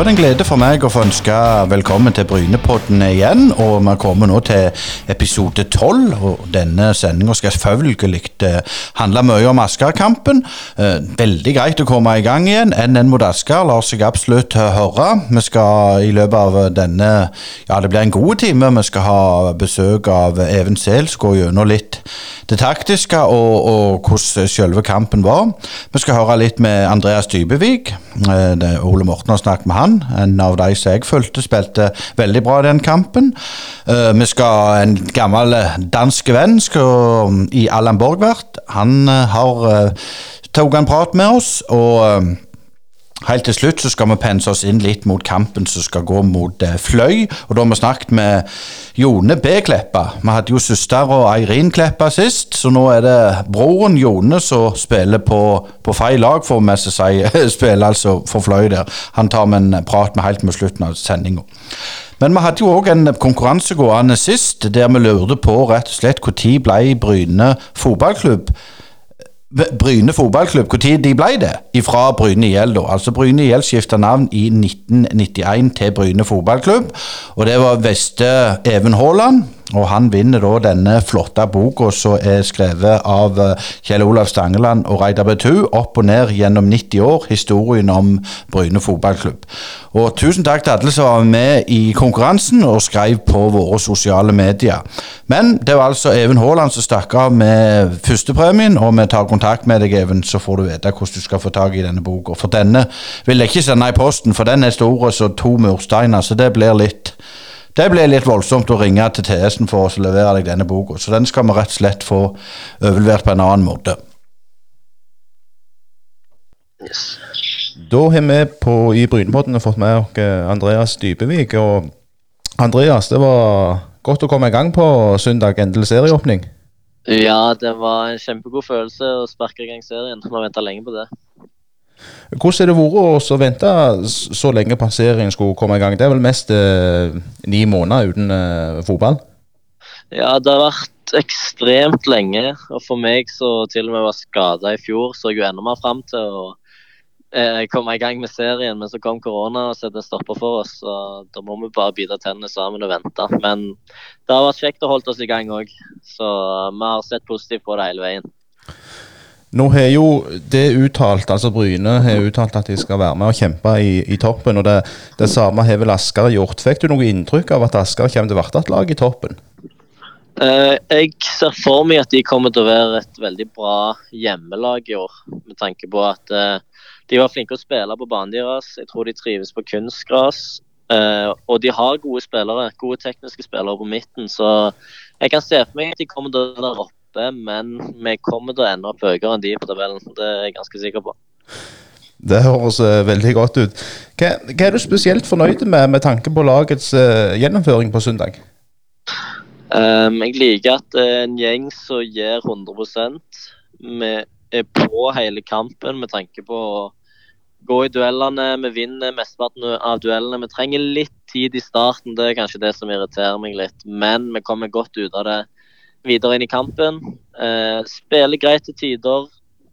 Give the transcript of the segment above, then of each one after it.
Da det en glede for meg å få ønske velkommen til Brynepodden igjen. Og vi kommer nå til episode tolv, og denne sendinga skal selvfølgelig eh, handle mye om Asker-kampen. Eh, veldig greit å komme i gang igjen. NN mot Asker lar seg absolutt høre. Vi skal i løpet av denne Ja, det blir en god time. Vi skal ha besøk av Even Sehl, gå gjennom litt det taktiske og, og hvordan selve kampen var. Vi skal høre litt med Andreas Dybevik. Eh, Ole Morten har snakket med han. En av de som jeg fulgte, spilte veldig bra den kampen. Uh, vi skal En gammel dansk venn skal, i Allan Borgvert. Han har uh, tatt en prat med oss. og Helt til slutt så skal vi pense oss inn litt mot kampen som skal gå mot eh, Fløy. og Da har vi snakket med Jone B. Kleppa. Vi hadde jo søster og Eirin Kleppa sist, så nå er det broren Jone som spiller på, på feil lag, får vi si. spiller altså for Fløy der. Han tar vi en prat med helt med slutten av sendinga. Men vi hadde jo òg en konkurranse gående sist, der vi lurte på rett og slett når ble Bryne fotballklubb Bryne fotballklubb, når de ble det? Fra Bryne IL, da. Altså Bryne IL skifta navn i 1991 til Bryne fotballklubb. Og det var Veste Even Haaland og han vinner da denne flotte boka som er skrevet av eh, Kjell Olav Stangeland og Reidar Betu, opp og ned gjennom 90 år, historien om Bryne fotballklubb. Og tusen takk til alle som var med i konkurransen og skrev på våre sosiale medier. Men det var altså Even Haaland som stakk av med førstepremien, og vi tar kontakt med deg, Even, så får du vite hvordan du skal få tak i denne boka. For denne vil jeg ikke sende i posten, for den er stor som to mursteiner, så det blir litt det ble litt voldsomt å ringe til TS-en for å levere deg denne boka, så den skal vi rett og slett få overlevert på en annen måte. Yes. Da har vi på, i Brynepodden fått med oss Andreas Dybevik. og Andreas, det var godt å komme i gang på søndag, endelig serieåpning. Ja, det var en kjempegod følelse å sparke i gang serien. Vi har venta lenge på det. Hvordan har det vært å vente så lenge på serien skulle komme i gang? Det er vel mest eh, ni måneder uten eh, fotball? Ja, det har vært ekstremt lenge. Og for meg som til og med var skada i fjor, så jeg jo enda mer fram til å eh, komme i gang med serien. Men så kom korona og satte en stopper for oss. Så da må vi bare bite tennene sammen og vente. Men det har vært kjekt å holde oss i gang òg. Så vi har sett positivt på det hele veien. Nå har jo det uttalt, altså Bryne har uttalt at de skal være med og kjempe i, i toppen. og Det, det samme har vel Asker gjort. Fikk du noe inntrykk av at Asker kommer til å bli et lag i toppen? Uh, jeg ser for meg at de kommer til å være et veldig bra hjemmelag i år. Med tanke på at uh, de var flinke å spille på banen deres. Jeg tror de trives på kunstgras. Uh, og de har gode spillere, gode tekniske spillere på midten. Så jeg kan se for meg at de kommer til å være oppe oppe, men vi kommer til å ende opp høyere enn de på tabellen. Det er jeg ganske sikker på. Det høres uh, veldig godt ut. Hva, hva, er du spesielt fornøyd med med tanke på lagets uh, gjennomføring på søndag? Um, jeg liker at det er en gjeng som gir 100 Vi er på hele kampen med tanke på å gå i duellene. Vi vinner mesteparten av duellene. Vi trenger litt tid i starten, det er kanskje det som irriterer meg litt. Men vi kommer godt ut av det videre inn i kampen. Eh, spiller greit til tider,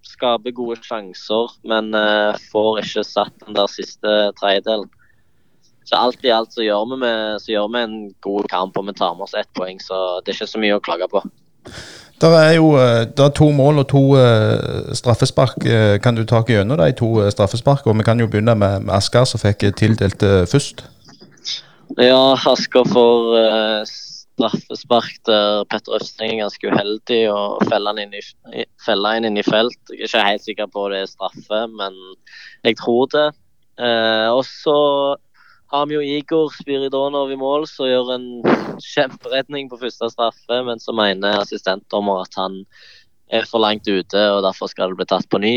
skaper gode sjanser, men eh, får ikke satt den der siste tredjedelen. Så alt i alt så gjør, vi med, så gjør vi en god kamp, og vi tar med oss ett poeng, så det er ikke så mye å klage på. Det er jo det er to mål og to uh, straffespark. Kan du ta gjennom de to straffespark? Og vi kan jo begynne med, med Asker, som fikk tildelt uh, først. Ja, Asker får uh, straffespark der Petter Østling er ganske uheldig og feller han inn i, inn i felt. Jeg er ikke helt sikker på det er straffe, men jeg tror det. Eh, og så har vi jo Igor Spiridonov i mål, som gjør en kjemperedning på første straffe, men så mener assistentdommer at han er for langt ute, og derfor skal det bli tatt på ny.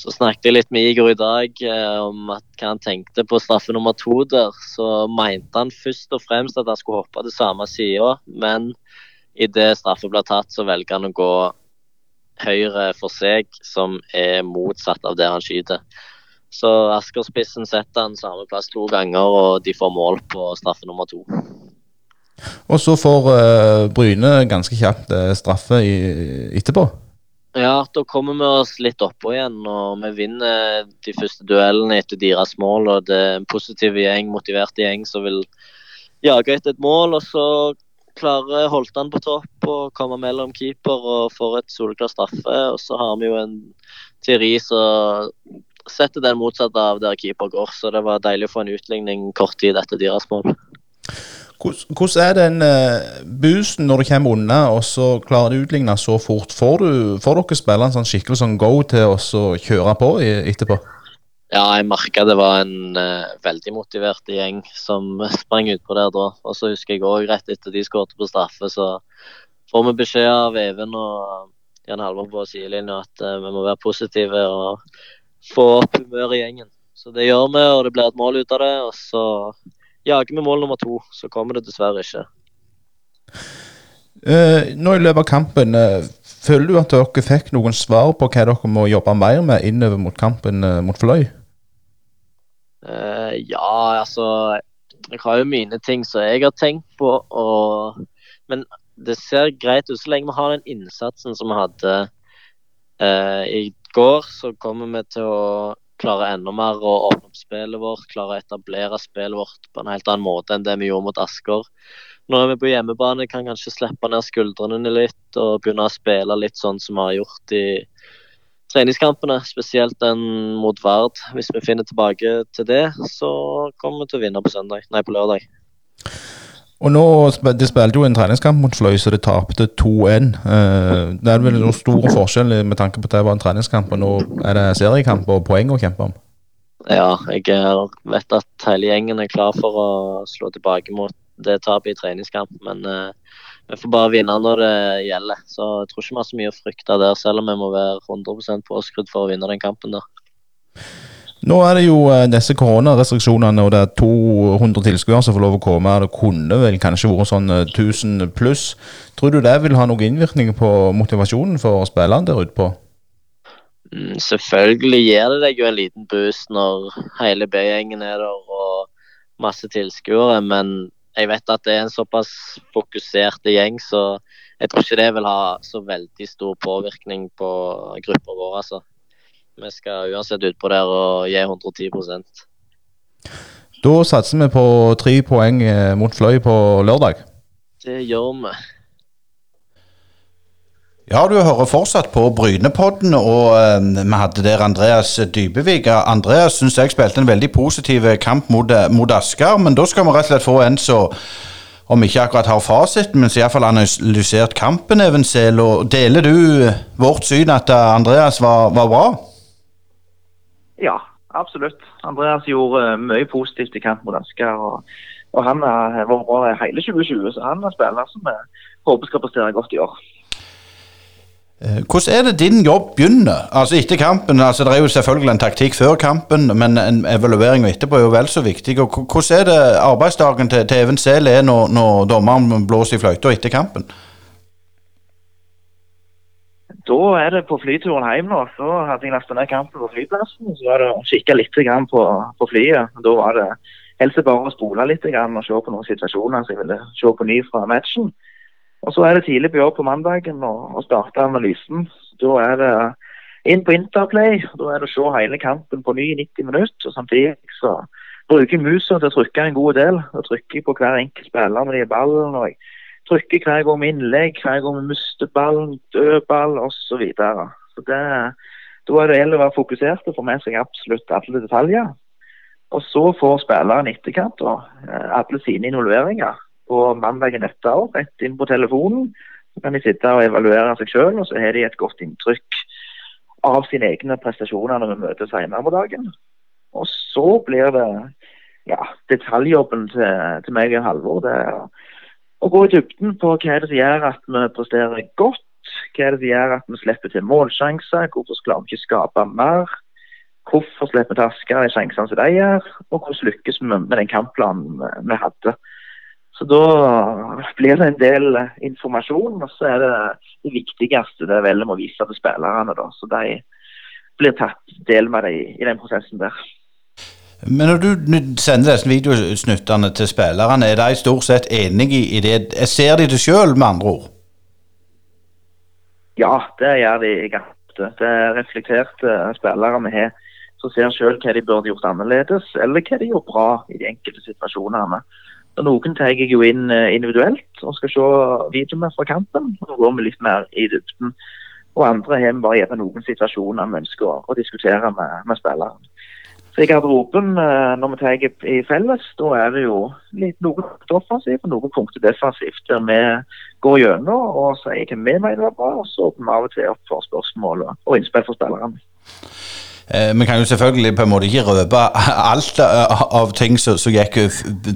Så snakket jeg litt med Igor i dag eh, om at, hva han tenkte på straffe nummer to der. Så mente han først og fremst at han skulle hoppe til samme sida, men idet straffe blir tatt, så velger han å gå høyre for seg, som er motsatt av der han skyter. Så Asker-spissen setter han samme plass to ganger, og de får mål på straffe nummer to. Og så får uh, Bryne ganske kjapt uh, straffe i, etterpå? Ja, da kommer vi oss litt oppå igjen, og vi vinner de første duellene etter deres mål. og Det er en positiv gjeng, motivert gjeng som vil jage etter et mål. og Så klarer Holtan på topp å komme mellom keeper og får et soleklart straffe. Og så har vi jo en teori som setter den motsatte av der keeper går. Så det var deilig å få en utligning kort tid etter deres mål. Hvordan er den uh, boosten når du kommer unna og så klarer du å utligne så fort? Får, du, får dere spille en sånn skikkelig sånn go til å kjøre på etterpå? Ja, jeg merka det var en uh, veldig motivert gjeng som sprang utpå der da. Og så husker jeg òg rett etter de skåret på straffe, så får vi beskjed av Even og Jan Halvor på sidelinja at uh, vi må være positive og få opp humøret i gjengen. Så det gjør vi, og det blir et mål ut av det. Og så jager vi mål nummer to, så kommer det dessverre ikke. Uh, nå i løpet av kampen, uh, føler du at dere fikk noen svar på hva dere må jobbe mer med innover mot kampen uh, mot Fløy? ja, altså Jeg har jo mine ting som jeg har tenkt på, og, men det ser greit ut så lenge vi har den innsatsen som vi hadde i går. Så kommer vi til å klare enda mer å åpne opp spillet vårt, klare å etablere spillet vårt på en helt annen måte enn det vi gjorde mot Asker. Nå er vi på hjemmebane, kan kanskje slippe ned skuldrene litt og begynne å spille litt sånn som vi har gjort i treningskampene, spesielt den mot Vard. Hvis vi finner tilbake til det, så kommer vi til å vinne på, søndag, nei, på lørdag. Og nå, De spilte jo en treningskamp mot Fløy, så de tapte 2-1. Uh, det er vel noen store forskjell med tanke på at det var en treningskamp, og nå er det seriekamp og poeng å kjempe om? Ja, jeg vet at hele gjengen er klar for å slå tilbake mot det tapet i treningskamp, men uh, vi får bare vinne når det gjelder. Så jeg tror ikke vi har så mye å frykte der, selv om vi må være 100 påskrudd for å vinne den kampen der. Nå er det jo eh, disse koronarestriksjonene, og det er 200 tilskuere som får lov å komme. Det kunne vel kanskje vært sånn 1000 eh, pluss. Tror du det vil ha noen innvirkning på motivasjonen for spillerne der ute på? Mm, selvfølgelig gir det deg jo en liten boost når hele B-gjengen er der og masse tilskuere, men jeg vet at det er en såpass fokusert gjeng, så jeg tror ikke det vil ha så veldig stor påvirkning på gruppa vår. altså. Vi skal uansett utpå der og gi 110% Da satser vi på tre poeng eh, mot Fløy på lørdag. Det gjør vi. Ja, du hører fortsatt på Brynepodden, og eh, vi hadde der Andreas Dybevik. Andreas syns jeg spilte en veldig positiv kamp mot, eh, mot Asker, men da skal vi rett og slett få en som om ikke akkurat har fasiten, men iallfall analysert kampen, Evensel. Og deler du vårt syn at Andreas var, var bra? Ja, absolutt. Andreas gjorde eh, mye positivt i kamp mot Asker. Og, og, han har vært bra hele 2020, så han er spiller som jeg håper skal prestere godt i år. Eh, hvordan er det din jobb begynner? Altså Etter kampen, altså det er jo selvfølgelig en taktikk før kampen, men en evaluering etterpå er jo vel så viktig. og Hvordan er det arbeidsdagen til, til Even Sehl er når, når dommeren blåser i fløyta etter kampen? Da er det på flyturen hjem nå. Så hadde jeg lasta ned kampen på flyplassen. Så var det å kikke litt på, på flyet. Da var det helst bare å spole litt og se på noen situasjoner som jeg ville se på ny fra matchen. Og Så er det tidlig på jobb på mandagen og, starte analysen. Da er det inn på Interplay. Da er det å se hele kampen på ny i 90 minutter. og Samtidig så bruker jeg musa til å trykke en god del. og trykker på hver enkelt spiller når de har ballen. og jeg trykker hver gang vi innlegg, hver gang vi mister ballen, dødball osv. Så, videre. så da er det gjelder å være fokusert og få med seg absolutt alle detaljer. Og så får spilleren etterkant eh, alle sine involveringer på mandagen etter rett inn på telefonen. Så kan de sitte og evaluere seg sjøl, og så har de et godt inntrykk av sine egne prestasjoner når vi møtes senere på dagen. Og så blir det ja, detaljjobben til, til meg og Halvor. Det er å gå i dybden på hva er det som gjør at vi presterer godt. Hva er det som gjør at vi slipper til målsjanser? Hvorfor klarer vi ikke skape mer? Hvorfor slipper vi til Asker de sjansene som de gjør? Og hvordan lykkes vi med den kampplanen vi hadde? Så da blir det en del informasjon, og så er det det viktigste det er vel å vise til spillerne. da, Så de blir tatt del med det i, i den prosessen der. Men når du sender disse videosnuttene til spillerne, er de stort sett enig i det? Ser de det sjøl, med andre ord? Ja, det gjør de ganske. Det er reflekterte spillere vi har som ser selv hva de burde gjort annerledes, eller hva de gjorde bra i de enkelte situasjonene. Og noen tar jeg jo inn eh, individuelt og skal se videoene fra kampen. og går vi litt mer i dybden. Og andre har vi bare gjerne noen situasjoner vi ønsker å diskutere med, med spilleren. Så i garderoben, eh, når vi tar i felles, da er det jo litt noe offensivt og noen punkter defensivt. Der vi går gjennom og sier hva vi mener var bra, og så åpner vi av og til opp for spørsmål og innspill for spillerne. Eh, vi kan jo selvfølgelig på en måte ikke røpe alt eh, av ting som, som gikk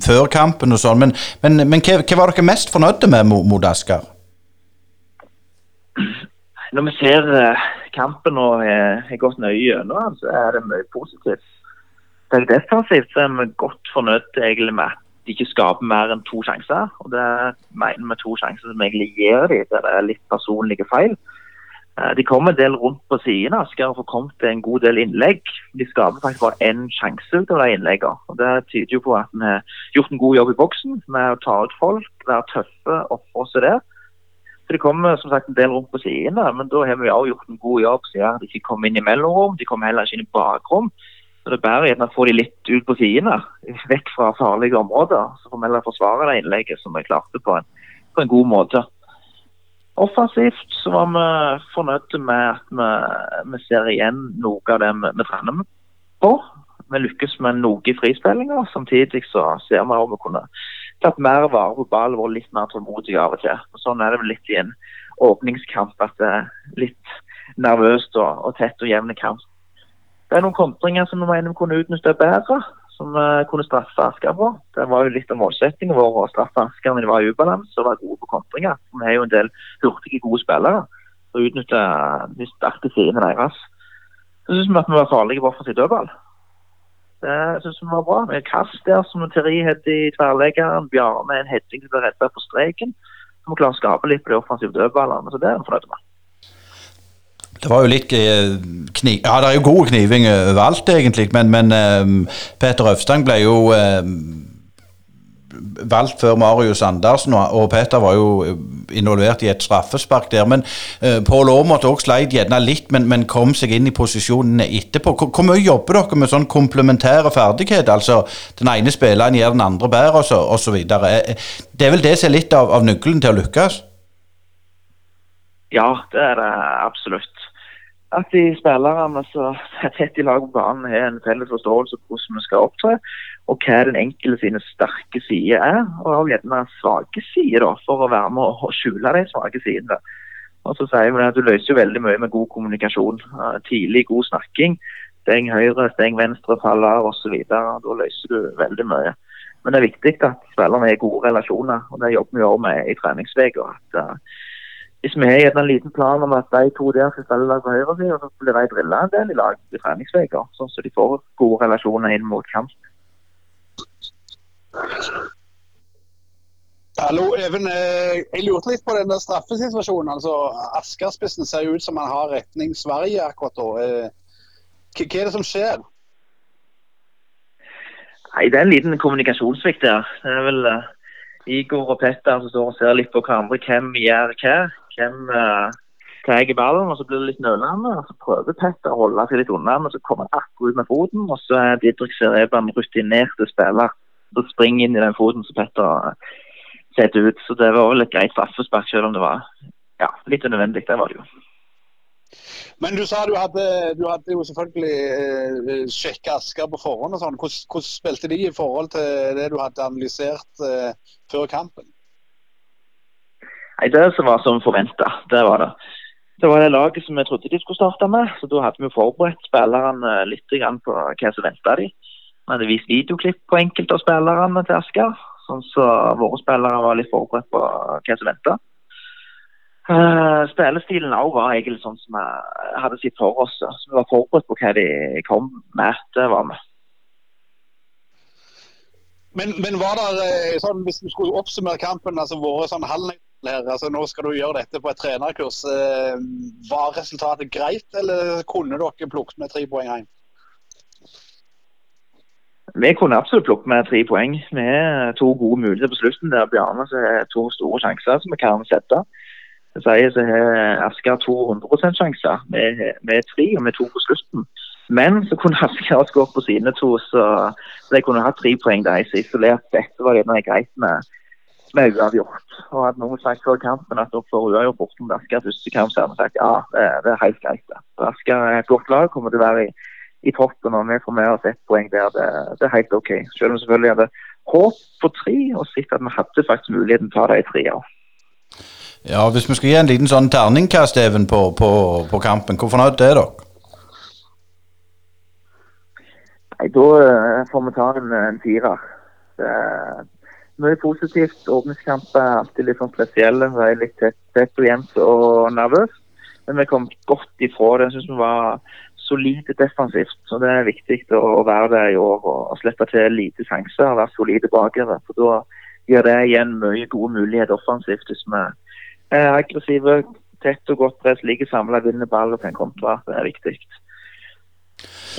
før kampen og sånn, men, men, men hva, hva, var dere mest fornøyde med mot Asker? Når vi ser kampen og har gått nøye gjennom så er det mye positivt. Det er defensivt så er vi godt fornøyd egentlig med at de ikke skaper mer enn to sjanser. og Det mener vi to sjanser som egentlig gir dem, der det er litt personlige feil. Eh, de kommer en del rundt på sidene. Asker har kommet til en god del innlegg. De skaper faktisk bare én sjanse ut av de innleggene. og Det tyder jo på at vi har gjort en god jobb i boksen med å ta ut folk, være tøffe, ofre oss der. Så De kommer som sagt en del rundt på sidene, men da har vi også gjort en god jobb. siden De ikke kom inn i mellomrom, de kommer heller ikke inn i bakrom. Så det er gjerne å få de litt ut på sidene, vekk fra farlige områder. Så får vi heller forsvare det innlegget som vi klarte på en, på en god måte. Offensivt så var vi fornøyde med at vi, vi ser igjen noe av det vi, vi trener på. Vi lykkes med noe i frispillinga. Samtidig så ser vi om vi kunne tatt mer vare på ballen og vært litt mer tålmodige av og til. Sånn er det vel litt i en åpningskamp at det er litt nervøst og, og tett og jevn kamp. Det er noen kontringer som vi mener vi kunne utnytte bedre, som vi kunne straffe Asker på. Det var jo litt av målsettingen vår å straffe Asker når de var i ubalanse og var gode på kontringer. Vi har jo en del hurtige, gode spillere å utnytte de sterke sidene deres. Så syns vi at vi var farlige på offensiv dødball. Det syns vi var bra. Med kast der som Terri hadde i tverrleggeren, Bjarne en heading som ble redda på streken. Så vi klarer å skape litt på de offensive dødballene. Så det er vi fornøyd med. Det var jo litt eh, kniv... Ja, det er jo god kniving overalt, egentlig, men, men uh, Peter Øvstang ble jo uh, valgt før Marius Andersen, og Peter var jo involvert i et straffespark der. Men uh, Pål Aamodt òg sleit gjerne litt, men, men, kom seg inn i posisjonene etterpå. Hvor, mye jobber dere med sånn komplementære ferdighet? Altså den ene spilleren gjør den andre bedre, osv. Det er vel det som er litt av, av nøkkelen til å lykkes? Ja, det er det absolutt at de spillerne som er tett i lag på banen, har en felles forståelse på hvordan vi skal opptre, og hva den enkelte sine sterke sider er, og gjerne svake sider, for å være med å skjule de svake sidene. Og så sier vi at Du løser jo veldig mye med god kommunikasjon. Tidlig god snakking. Steng høyre, steng venstre, faller osv. Da løser du veldig mye. Men det er viktig at spillerne har gode relasjoner, og det jobber vi også med i treningsuka. Hvis vi har en liten plan om at de to der skal spille lag på høyresida, så blir de drilla en del i lag i treningsuker, sånn så de får gode relasjoner inn mot kamp. Hallo, Even. Eh, jeg lurte litt på den der straffesituasjonen. altså Askerspissen ser jo ut som han har retning Sverige akkurat da. Eh, hva er det som skjer? Nei, Det er en liten kommunikasjonssvikt der. Det er vel uh, Igor og Petter som står og ser litt på hverandre. Hvem gjør hva? Hvem uh, tar ballen, og så blir det litt nølende. og Så prøver Petter å holde seg litt unna, men så kommer han akkurat med foten. Og så er Didrik Sereban rutinerte spiller. Så springer inn i den foten som Petter uh, setter ut. Så det var vel et greit straffespark, selv om det var ja, litt unødvendig. Det var det jo. Men du sa du hadde, du hadde jo selvfølgelig eh, sjekka Asker på forhånd. og sånn. Hvordan, hvordan, spilte de i forhold til det du hadde analysert eh, før kampen? Nei, Det som var som forventa, det var det. Det var det laget som vi trodde de skulle starte med. så Da hadde vi forberedt spillerne litt på hva som venta de. Vi hadde vist videoklipp på enkelte av spillerne til Asker. Sånn så våre spillere var litt forberedt på hva som venta. Uh, spillestilen òg var egentlig sånn som vi hadde sett for oss. Så vi var forberedt på hva de kom med. Det var vi. Men, men var det eh, sånn, hvis du skulle oppsummere kampen, altså våre sånn halvnøytrale her. Altså, nå skal du gjøre dette på et trenerkurs. Eh, var resultatet greit, eller kunne dere plukket med tre poeng hjem? Vi kunne absolutt plukket med tre poeng. Vi har to gode muligheter på slutten. der Bjarne har to store sjanser som vi kan sette. Det sier så har Asker 200% Vi med, med tre og med to på slutten. Men så kunne Asker skåret på sine to, så de kunne hatt tre poeng de. Så isolert sett var det greit med, med uavgjort. Og hadde noen sagt før kampen at dere får uavgjort borte mot Asker første kamp, så hadde vi sagt ja, det, det er helt greit. det. Asker er et godt lag, kommer til å være i, i toppen, og vi får med oss ett poeng der. Det, det er helt OK. Selv om selvfølgelig hadde håp på tre, og sett at vi hadde faktisk muligheten til å ta de tre. Ja. Ja, Hvis vi skal gi en liten sånn terningkast, Even, på, på, på kampen, hvor fornøyd er dere? Nei, Da eh, får vi ta en, en firer. Det er mye positivt. Åpningskamp er alltid litt sånn spesielle. Det er litt tett, tett og jevnt og nervøs. Men vi kom godt ifra det. Jeg syns vi var solide defensivt. Så det er viktig å, være der i år og, og slippe til lite sjanser og være solide bakover. For da gir det igjen mye gode muligheter offensivt hvis vi er aggressive, tett og godt press, ligger samla, vinner ball og kan kontra. Det er viktig.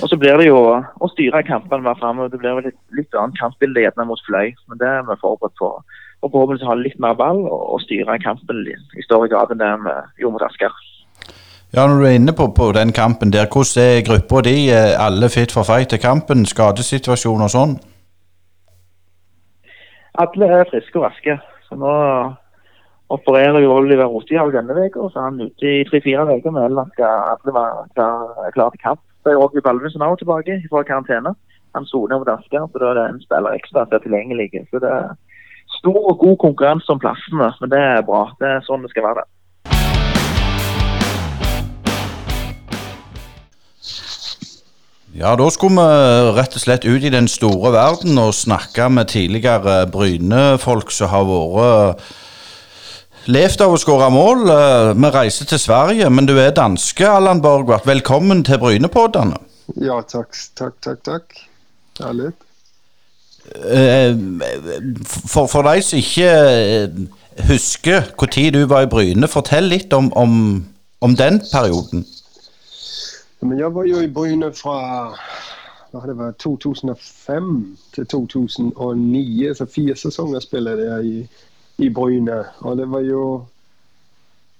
Og så blir det jo å styre kampene mer framover. Det blir vel litt, litt annet kampbilde gjerne mot Fløy, men det er vi forberedt på. Og forhåpentligvis ha litt mer ball og, og styre kampen i større grad enn det vi gjorde mot Asker. Ja, Når du er inne på, på den kampen der, hvordan er gruppa di? Alle fit for fight til kampen? Skadesituasjon og sånn? Alle er friske og raske. Så nå opererer jo Oliver Rotjag denne uka, så er han ute i tre-fire uker. med at alle skal være klar til kamp. Så er Roger Balvesen òg tilbake fra karantene. Han soner mot Asker, så da er det en spiller ekstra som er tilgjengelig. Så det er stor og god konkurranse om plassene, men det er bra. Det er sånn det skal være. Ja, da skulle vi rett og slett ut i den store verden og snakke med tidligere Bryne-folk som har vært levd av å skåre mål. Eh, Vi reiser til Sverige, men du er danske, Allan Borgvart. Velkommen til Brynepoddene. Ja, takk, takk, takk. takk. Herlig. Eh, For, for deg som ikke eh, husker når du var i Bryne, fortell litt om, om, om den perioden. Men jeg var jo i Bryne fra var, 2005 til 2009, så fire sesonger spilte jeg i, i Bryne. Og det var jo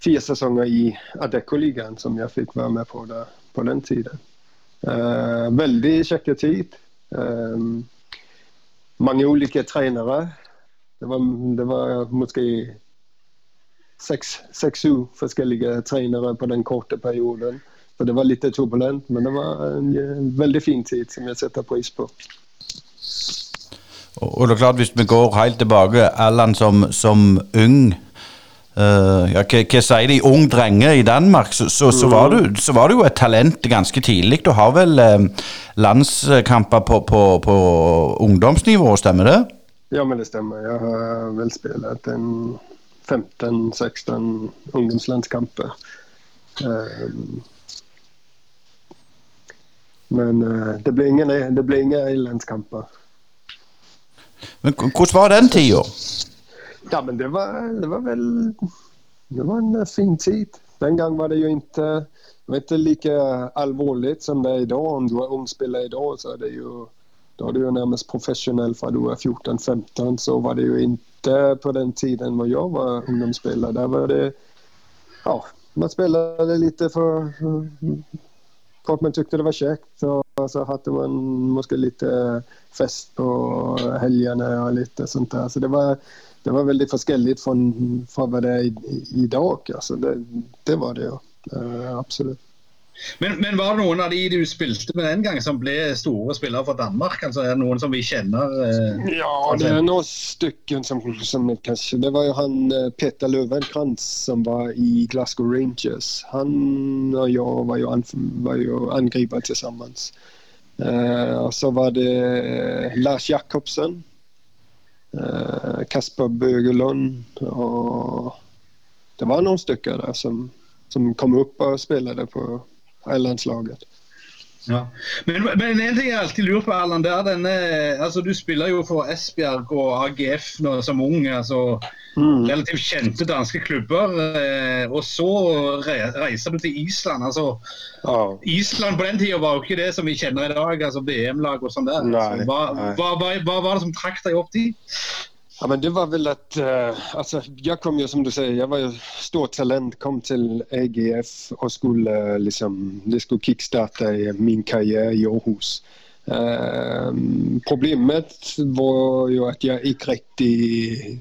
fire sesonger i Adecco-ligaen som jeg fikk være med på det, på den tiden. Uh, veldig kjekke tid. Uh, mange ulike trenere. Det var, det var måske seks-sju forskjellige trenere på den korte perioden. Så det var litt turbulent, men det var en eh, veldig fin tid som jeg setter pris på. Og, det er klart, hvis vi går helt tilbake, Allan som, som ung uh, ja, hva, hva sier de, ung drenge i Danmark, så, så, så, var du, så var du jo et talent ganske tidlig. Du har vel eh, landskamper på, på, på ungdomsnivå, stemmer det? Ja, men det stemmer. Jeg har vel spilt en 15-16 ungdomslandskamper. Um, men uh, det ble ingen, det ble ingen landskamper. Men hvordan var den tida? Ja, men det var, det var vel Det var en eh, fin tid. Den gang var det jo ikke ikke like alvorlig som det er i dag. Om du er ung spiller i dag, så er det jo da er du jo nærmest profesjonell fra du er 14-15. Så var det jo ikke på den tiden hvor jeg var ungdomsspiller. Der var det Ja, man spiller litt for at man tykte det var kjekt. Og så hadde man måske litt fest på helgene og litt sånt der. Så det var, det var veldig forskjellig fra, hva det er i, i dag. Altså, det, det var det jo. Uh, absolutt. Men, men var det noen av de du spilte med den gang som ble store spillere for Danmark? Altså er det Noen som vi kjenner? Eh, Ja, det er noen stykker som, som kanskje Det var jo han eh, Peter Løvenkrantz som var i Glasgow Rangers. Han og jeg var jo, an, var jo angriper sammen. Eh, og så var det eh, Lars Jacobsen. eh, Kasper Bøgelund og Det var noen stykker der som, som kom opp og spilte på landslaget. Ja. Men, men en ting jeg alltid lurer på, Erland, det er denne altså Du spiller jo for Esbjerg og AGF nå, som ung. altså Relativt kjente danske klubber. Eh, og så re reiser du til Island. altså Ja. Island på den tida var jo ikke det som vi kjenner i dag, altså VM-lag og sånn der. Nei, altså. hva, hva, hva, hva var det som trakk deg opp dit? Ja, men det var väl att, uh, alltså, jag kom ju som du säger, jag var ju stort talent, kom till AGF och skulle eh, liksom, det skulle kickstarta min karriär i Århus. Uh, problemet var ju att jag ikke riktig,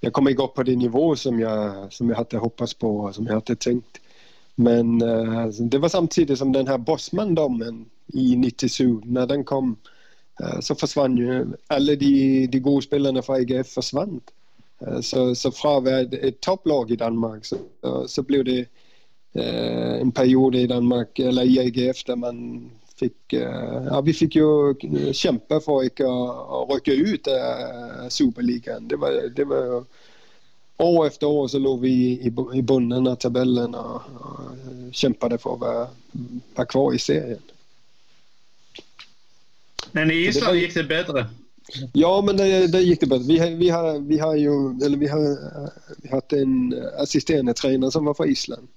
jeg kom inte upp på det nivå som jag, som jag hade hoppats på och som jag hade tänkt. Men uh, det var samtidigt som den här Bosman-domen i 97, när den kom, eh, så forsvant jo Alle de, de gode spillerne fra IGF forsvant. Eh, Så, så fra å være et topplag i Danmark, så, så ble det eh, en periode i Danmark, eller i IGF, der man fikk eh, Ja, vi fikk jo kjempe for ikke å, å rykke ut av Superligaen. Det var, det var jo År efter år så lå vi i, i bunnen av tabellen og, og kjempet for å være, være kvar i serien. Men i Island gikk det bedre. Ja, men det, det gikk det bedre. Vi, vi, har, vi har jo eller vi har, vi har hatt en assisterende trener som var fra Island.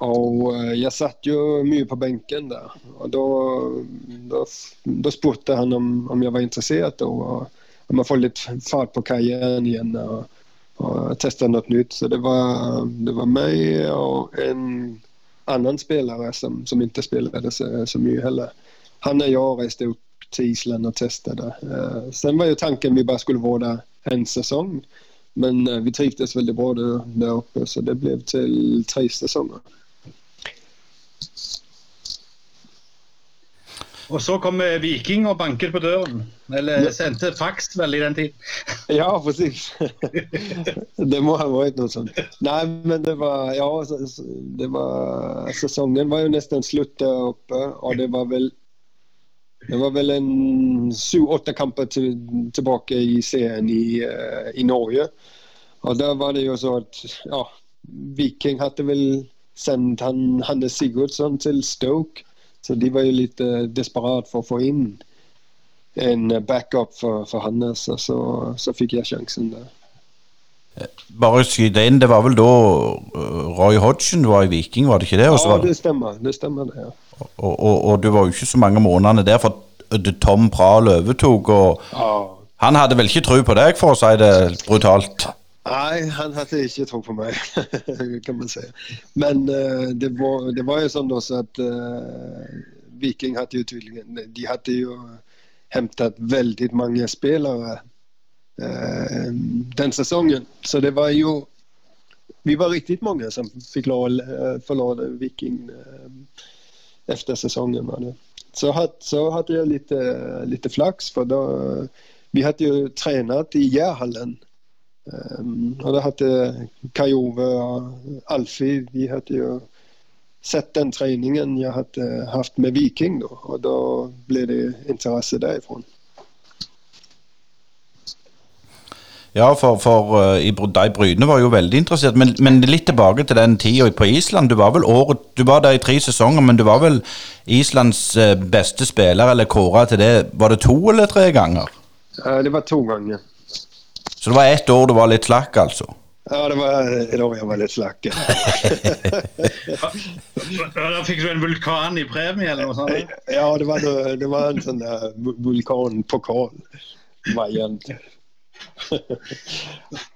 Og jeg satt jo mye på benken der. Og da då, då spurte han om, om jeg var interessert, og om jeg får litt fart på karrieren igjen og, og teste noe nytt. Så det var, det var meg og en annen spiller som, som ikke spilte så, så mye heller. Han og jeg reiste upp till Island och testade. Eh, sen var ju tanken vi bara skulle vara där en säsong. Men eh, vi trivdes väldigt bra där, där uppe så det blev till tre säsonger. Og så kom eh, Viking og banket på døren. Eller Ja. sendte faks vel i den tid. Ja, precis. det må ha vært noe sånt. Nei, men det var, ja, det var, Sesongen var jo nesten slutt der oppe, og det var väl det var vel en sju, åtta kamper til, tilbake i serien i, eh, i Norge. Og da var det jo så at ja, Viking hadde vel sendt han, Hannes Sigurdsson til Stoke. Så de var jo litt uh, desperat for å få inn en backup for, for Hannes Og så, så fikk jeg sjansen der. Bare skyte inn, det var vel da Roy Hodgson var i Viking, var det ikke det? Ja, det stemmer. Det stemmer det. Ja. Og, og, og du var jo ikke så mange månedene der, for at Tom Prahl overtok, og ja. han hadde vel ikke tro på deg, for å si det brutalt? Nei, han hadde ikke tro på meg, kan man si. Men uh, det, var, det var jo sånn også så att eh, Viking hadde jo tydligen, de hadde jo hentet veldig mange spillere uh, den sesongen. Så det var jo vi var riktig mange som fikk lov å förlora Viking eh, efter säsongen. Var det. Så, hade, så hade jag lite, lite flax för då, vi hade ju tränat i Järhallen Um, og da hadde Kai Ove og Alfie vi hadde jo sett den träningen jeg hadde haft med Viking. då og da ble det interesse derifra. Ja, for, for uh, i de Bryne var jo veldig interessert, men, men litt tilbake til den tida på Island. Du var vel året, du var der i tre sesonger, men du var vel Islands uh, beste spiller, eller kåra til det, var det to eller tre ganger? Uh, det var to ganger. Så det var ett år du var litt slakk, altså? Ja, det var et år jeg var litt slakk. Da fikk du en vulkan i premie eller noe sånt? ja, det var, det var en sånn der vul- vulkanpokal-variant.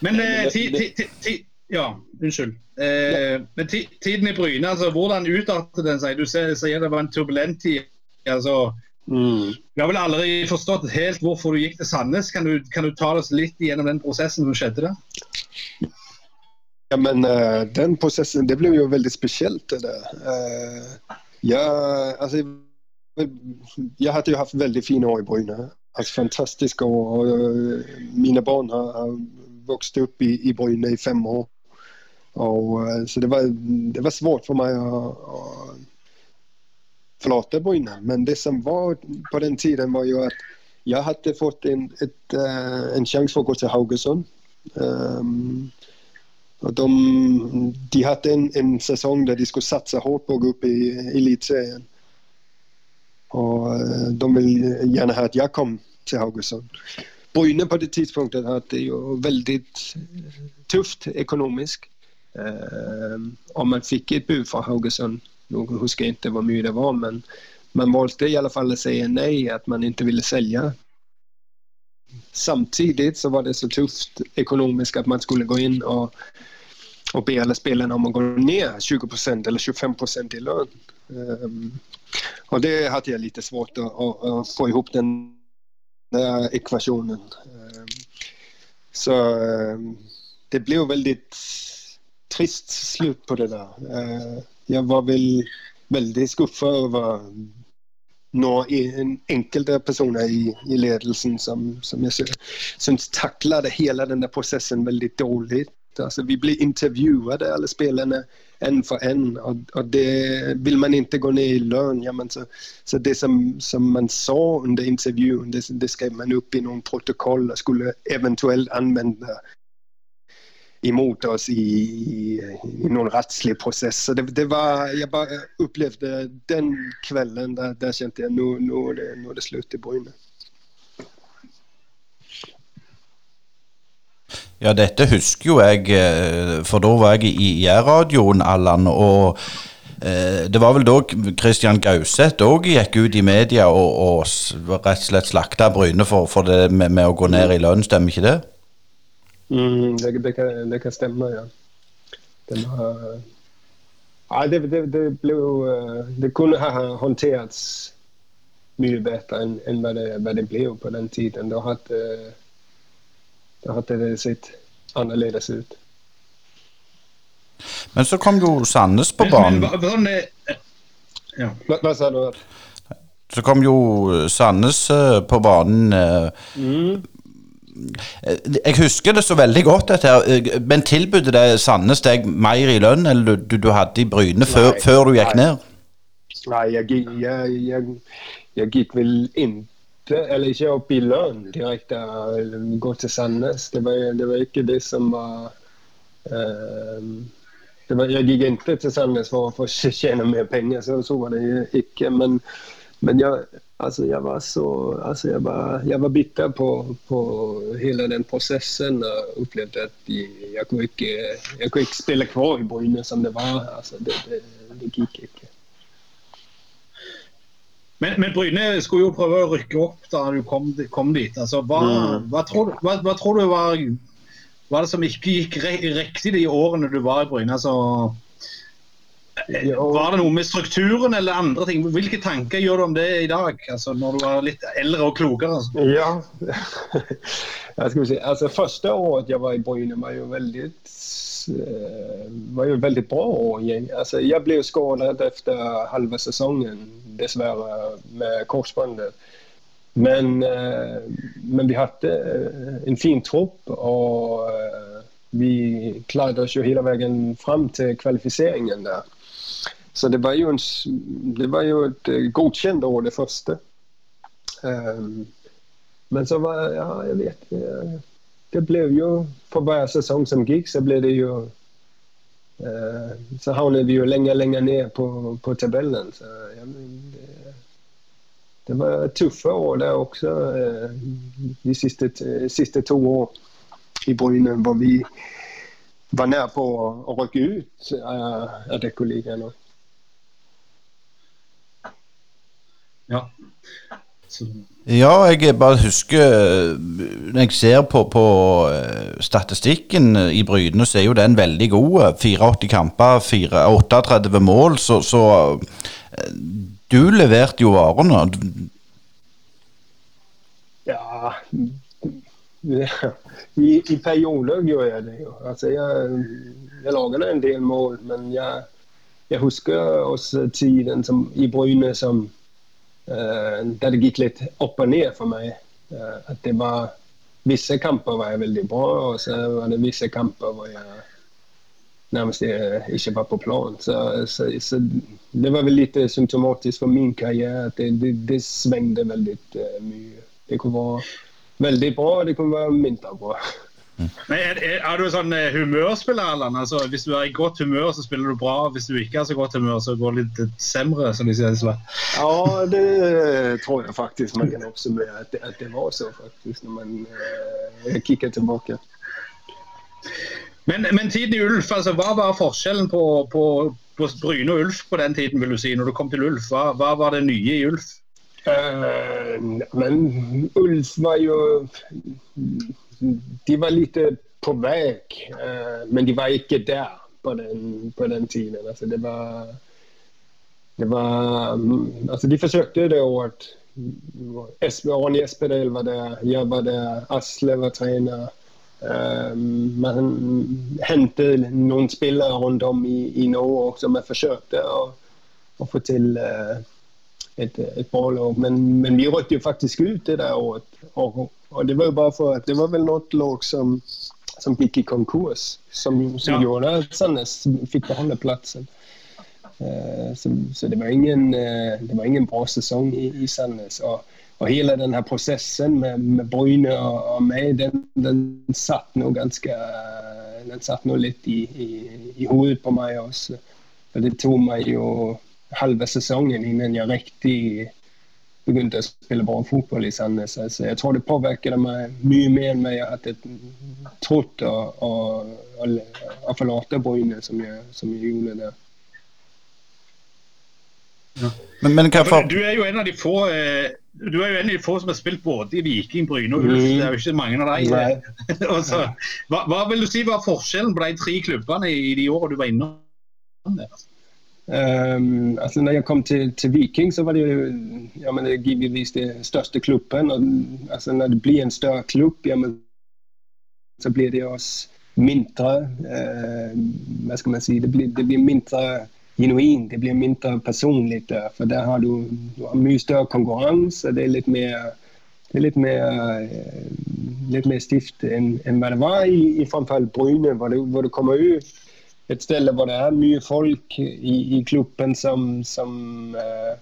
Men eh, ti, ti, ti, Ja, unnskyld. Eh, men ti, tiden i Bryne, altså hvordan utartet den seg? Du sier, det var en turbulent tid. altså Mm. Vi har vel aldri forstått helt hvorfor du gikk til Sandnes. Kan du, kan du ta oss litt gjennom den prosessen som skjedde der? Ja, men uh, den prosessen, det ble jo veldig spesielt. det. Uh, jag, alltså, jeg hadde jo hatt veldig fine år i Bryne. Alltså fantastiska. Och, eh, mina barn har, har vuxit upp i, i Bryne i fem år. Och, eh, så det var, det var svårt för mig att, att förlata Bryne. Men det som var på den tiden var ju att jag hade fått en, ett, eh, en chans för att gå till Haugesund. Um, och de, de hade en, en säsong där de skulle satsa hårt på att gå upp i elitserien. Och eh, de vil gjerne ha at jeg kom til Haugesund. Bryne på det tidspunktet hade jo veldig tøft økonomisk. Eh, och man fikk et bud fra Haugesund. Nu husker jeg ikke hvor mye det var men man valde i alle fall å si nei, at man ikke ville selge. Samtidig så var det så tøft økonomisk at man skulle gå inn og, og be alle spillerne om å gå ned 20% eller 25% i lön. Um, och det hade jag lite svårt att, att, få ihop den där ekvationen. Um, så um, det blev väldigt trist slut på det där. Jag var väl väldigt skuffad över några enkelte personer i, i ledelsen som, som jag syns tacklade hela den där processen väldigt dåligt. Alltså, vi ble intervjuade alla spelarna en för en och, och det vill man inte gå ner i lön. Ja, så, så det som, som man sa under intervjun det, det skrev man upp i någon protokoll och skulle eventuellt använda emot oss i, i, i någon rättslig process. Så det, det, var, jag bara upplevde den kvällen, där, där kände jag nu, nu, är det, nu det slut i Bryne. Ja, dette husker jo jeg, eh, for da var jeg i IR-radioen, Allan. Og eh, det var vel da Christian Gauseth òg gikk ut i media og, og rett og slett slakta Bryne for, for det med, med, å gå ned i lønn, stemmer ikke det? Mm, det, det, kan, det kan stemme, ja. Den har, Nei, det, det, det, ble, det kunne ha håndterts mye bedre enn, enn hva, det, det ble på den tiden. Da hadde da hadde det sett annerledes ut. Men så kom jo Sandnes på banen. Men, men, ja. hva, sa du? Så kom jo Sandnes eh, på banen. Eh, mm. Jeg husker det så veldig godt, dette her. Men tilbød det Sandnes deg mer i lønn enn du, du, hadde i Bryne før, før, du gikk ned? Nei, jeg, jeg, jeg, jeg gikk vel inn eller ikke opp i lønn direkte, gå til Sandnes. Det var, det var ikke det som var, uh, var Jeg gikk ikke til Sandnes for, å tjene mer penger, så, så var det ikke. Men, men jeg, altså, jeg, var så altså, jeg, var, jeg var bitter på, på hele den prosessen og opplevde at jeg, jeg, kunne ikke, jeg kunne ikke spille kvar i Bryne som det var. Altså, det, det, det gikk ikke. Men, men, Bryne skulle jo prøve å rykke opp da du kom, kom dit. Altså, hva, mm. hva, tror, hva, hva, tror, du var, var, det som ikke gikk riktig de årene du var i Bryne? Altså, var det noe med strukturen eller andre ting? Hvilke tanker gjør du om det i dag, altså, når du var litt eldre og klokere? Altså? Ja, jeg skal si, altså, Første året jeg var i Bryne, var jo veldig var jo et veldig bra år. Altså, jeg ble skadet etter halve sesongen, dessverre, med korsbåndet. Men, eh, men, vi hadde eh, en fin tropp, og vi klarte oss jo hele veien fram til kvalifiseringen der. Så det var jo, en, det var jo et godkjent år, det første. Um, men så var Ja, jeg vet det ble jo For hver sesong som gikk, så ble det jo eh, Så havnet vi jo lenger lenger ned på, på tabellen. Så ja, det, det, var tøffe år der også, eh, de siste, siste, to år i Bryne, hvor vi var nær på å, å rykke ut av Dekoligaen. Ja. Så ja, jeg bare husker Når jeg ser på, på eh, statistikken i Bryne, så er jo den veldig god. 84 kamper, 4, 38 mål. Så, så, eh, du leverte jo varene. Ja I, i perioder gjør jeg det jo. Altså, jeg, jeg lager en del mål, men jeg, jeg husker også tiden som, i Bryne som Eh, der det gikk litt opp og ned for meg. Eh, at det var Visse kamper var jeg veldig bra, og så var det visse kamper hvor jeg nærmest ikke var på plan. Så, så, så det var vel litt symptomatisk for min karriere at det, det, det svingte veldig mye. Det kunne være veldig bra, og det kunne være mindre bra. Men er, er, er, du sånn eh, humørspiller, Allan? Altså, hvis du er i godt humør, så spiller du bra. Hvis du ikke er så godt humør, så går det litt eh, semre, som de sier. Ja, det tror jeg faktisk man kan oppsummere at det, at det var så, faktisk, når man uh, kikker tilbake. Men, men, tiden i Ulf, altså, hva var forskjellen på, på, på, Bryne og Ulf på den tiden, vil du si, når du kom til Ulf? Hva, hva var det nye i Ulf? Uh, men Ulf var jo De var litt på vei, eh, men de var ikke der på den, på den tiden. Altså, det var det var altså De forsøkte det året. Arne Espedal var der, jeg var der, Asle var trener. Um, man hentet noen spillere rundt om i, i Norge også, jeg forsøkte å, å få til et, et bra lag. Men, men, vi røkte jo faktisk ut det der året. Og, og, det var jo bare for at det var vel noe lag som, som gikk i konkurs, som, som ja. gjorde at Sandnes fikk beholde plassen. Uh, så, så, det var ingen, uh, det var ingen bra sesong i, i Sandnes. Og, og hele denne prosessen med, med Bryne og, og meg, den, den, satt nå ganske Den satt nå litt i, i, i, hodet på meg også. For det tok meg jo halve sesongen innen jeg riktig begynte å spille bra fotball i Sandnes. Så jeg tror det påvirket meg mye mer enn jeg hadde trodd å, å, å, å forlate Bryne, som som jeg gjorde der. Ja. Men, men for... Du er jo en av de få eh, du er jo en av de få som har spilt både i Viking, Bryne og Ulf. Mm. Det er jo ikke mange av dem. hva, hva, vil du si var forskjellen på de tre klubbene i, de årene du var innom? Um, altså når jeg kom til, til, Viking, så var det jo ja, men det den største klubben. Og, altså når det blir en større klubb, ja, men, så blir det også mindre uh, Hva skal man si? Det blir, det blir mindre genuin. Det blir mindre personlig der. For der har du, du har mye større konkurranse. Det er litt mer, det er litt mer, eh, litt mer stift enn, enn hva det var i, i Bryne, hvor, du, hvor du kommer ut et sted hvor det er mye folk i, i klubben som, som, uh,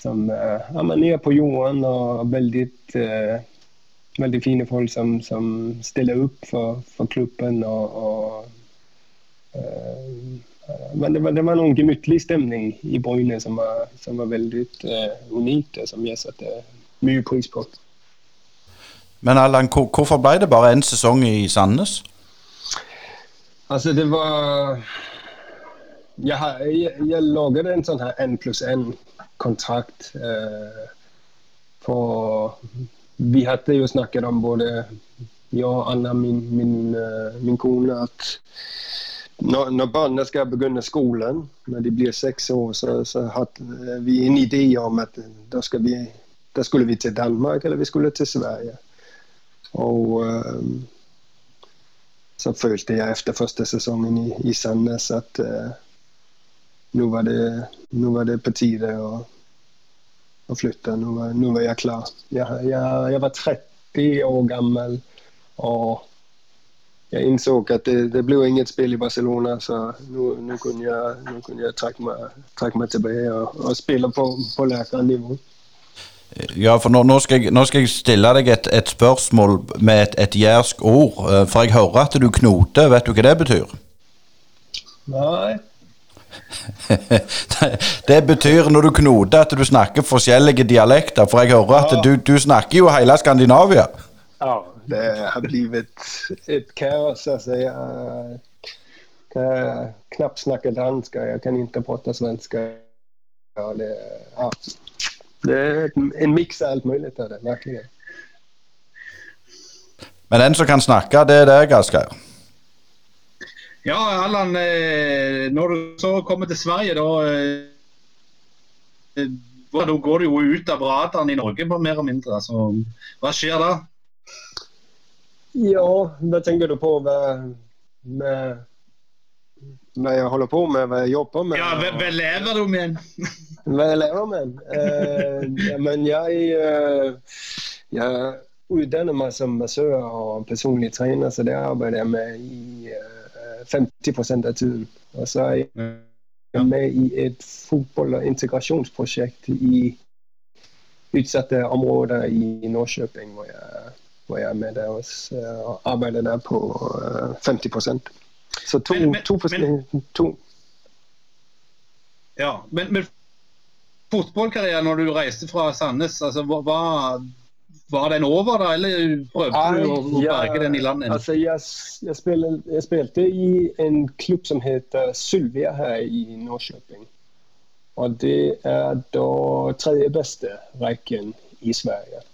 som uh, ja, man er på jorden og veldig, uh, veldig fine folk som, som stiller opp for, for klubben. og, og men det var, det var noen gemyttlig stemning i Bryne som var, som var veldig unikt, og som jeg satte mye pris på. Men Allan, hvorfor ble det bare én sesong i Sandnes? Altså, det var Jeg, jeg, jeg laget en sånn her N pluss N-kontrakt. Uh, for vi hadde jo snakket om både jeg og Anna, min, min, uh, min kone, at når, når, barna skal begynne skolen, når de blir seks år, så, så hadde vi en idé om at da, vi, da, skulle vi til Danmark eller vi skulle til Sverige. Og um, så følte jeg etter første sesongen i, i Sandnes at uh, nå, var det, nå var det på tide å, å flytte. Nå var, nå var, jeg klar. Jeg, jeg, jeg var 30 år gammel. og jeg innså at det, det ble inget spill i Barcelona, så nå, kunne jeg, nå jeg trekke, meg, meg tilbake og, og spille på, på. Ja, for nå, nå, skal jeg, nå, skal jeg, stille deg et, et spørsmål med et, et jærsk ord. Eh, for jeg hører at du knoter. Vet du hva det betyr? Nei. det betyr når du knoter at du snakker forskjellige dialekter. For jeg hører at du, du snakker jo hele Skandinavia. Ja, det har blitt et kaos. Altså, jeg kan knapt snakke dansk, jeg kan ikke prate svensk. Ja, det, ja. Det er en mix av alt mulig. Av det, merkelig. Men den som kan snakke, det er deg, Asgeir? Ja, Allan. Eh, når du så kommer til Sverige, da eh, Da går du jo ut av radaren i Norge, mer eller mindre. Så, hva skjer da? Ja, hva tenker du på med, med, med jeg holder på med, hva jeg jobber med? Ja, hva, lever du med? jeg lever med? Uh, men jeg, uh, jeg utdanner meg som massør og personlig trener, så det arbeider jeg med i uh, eh, 50% av tiden. Og så er jeg med i et fotball- og integrasjonsprosjekt i utsatte områder i Norrköping, hvor jeg hvor jeg er med der og uh, arbeider der på uh, eh, 50% Så to, men, men, to, men, to. Ja, men, men fotballkarrieren når du reiste fra Sandnes, altså, hva, var den over, da, eller prøvde du å, å berge den i landet? Altså, jeg, jeg, jeg, spilte, i en klubb som heter Sylvia her i Norrköping. Og det er da tredje beste rekken i Sverige.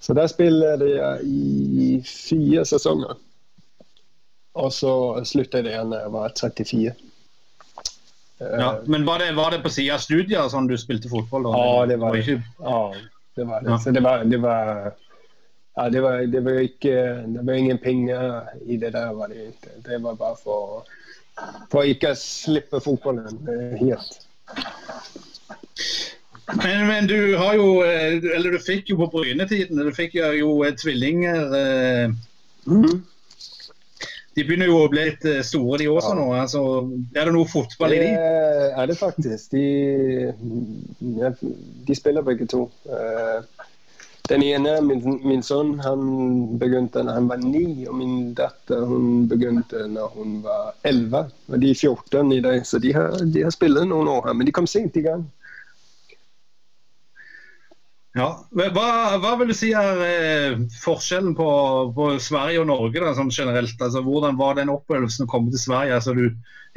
Så der spilte jeg i fire sesonger. Og så sluttet jeg da jeg var 34. Ja, men var det, var det på sida av studier sånn du spilte fotball? Da? Ja, det var det. Ja, det var det. Så det var, det var Ja, det var, det var ikke Det var ingen penger i det der, var det ikke. Det var bare for, for ikke å slippe fotballen eh, helt. Men, men du har jo eh, Eller du fikk jo på Bryne-tiden Du fikk jo, jo eh, tvillinger. eh, Mhm. De begynner jo å bli litt eh, store, de også nå. Altså, er det noe fotball i Det er det faktisk. De, ja, de spiller begge to. Eh, Den ene, min, min sønn, han begynte da han var ni, og min datter hun begynte da hun var elleve. Og de er 14 i dag, så de har, de har spilt noen år her, men de kom sent i gang. Ja. Hva, hva vil du si er eh, forskjellen på, på Sverige og Norge da, sånn generelt? Altså, hvordan var den opplevelsen å komme til Sverige? Altså, du,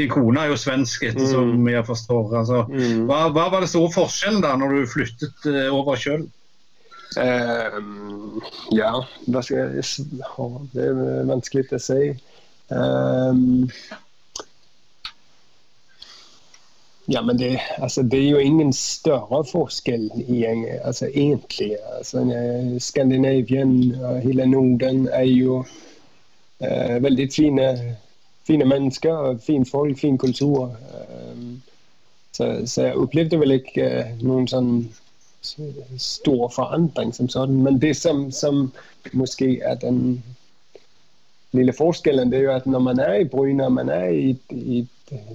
din kone er jo svensk, etter som Mm. jeg forstår. Altså, Mm. hva, hva var det store forskjellen da når du flyttet eh, over sjøl? Ehm, ja, hva skal jeg Det er vanskelig å si. Ehm, ja, men det, altså, det er jo ingen større forskjell i, altså, egentlig. Altså, eh, Skandinavien og hele Norden er jo uh, veldig fine, fine mennesker. Fine Fin folk, fin kultur. Um, så, så jeg opplevde vel ikke eh, noen sånn stor forandring som sånn. Men det som, som måske er den lille forskellen, det er jo at når man er i Bryne, man er i i eh,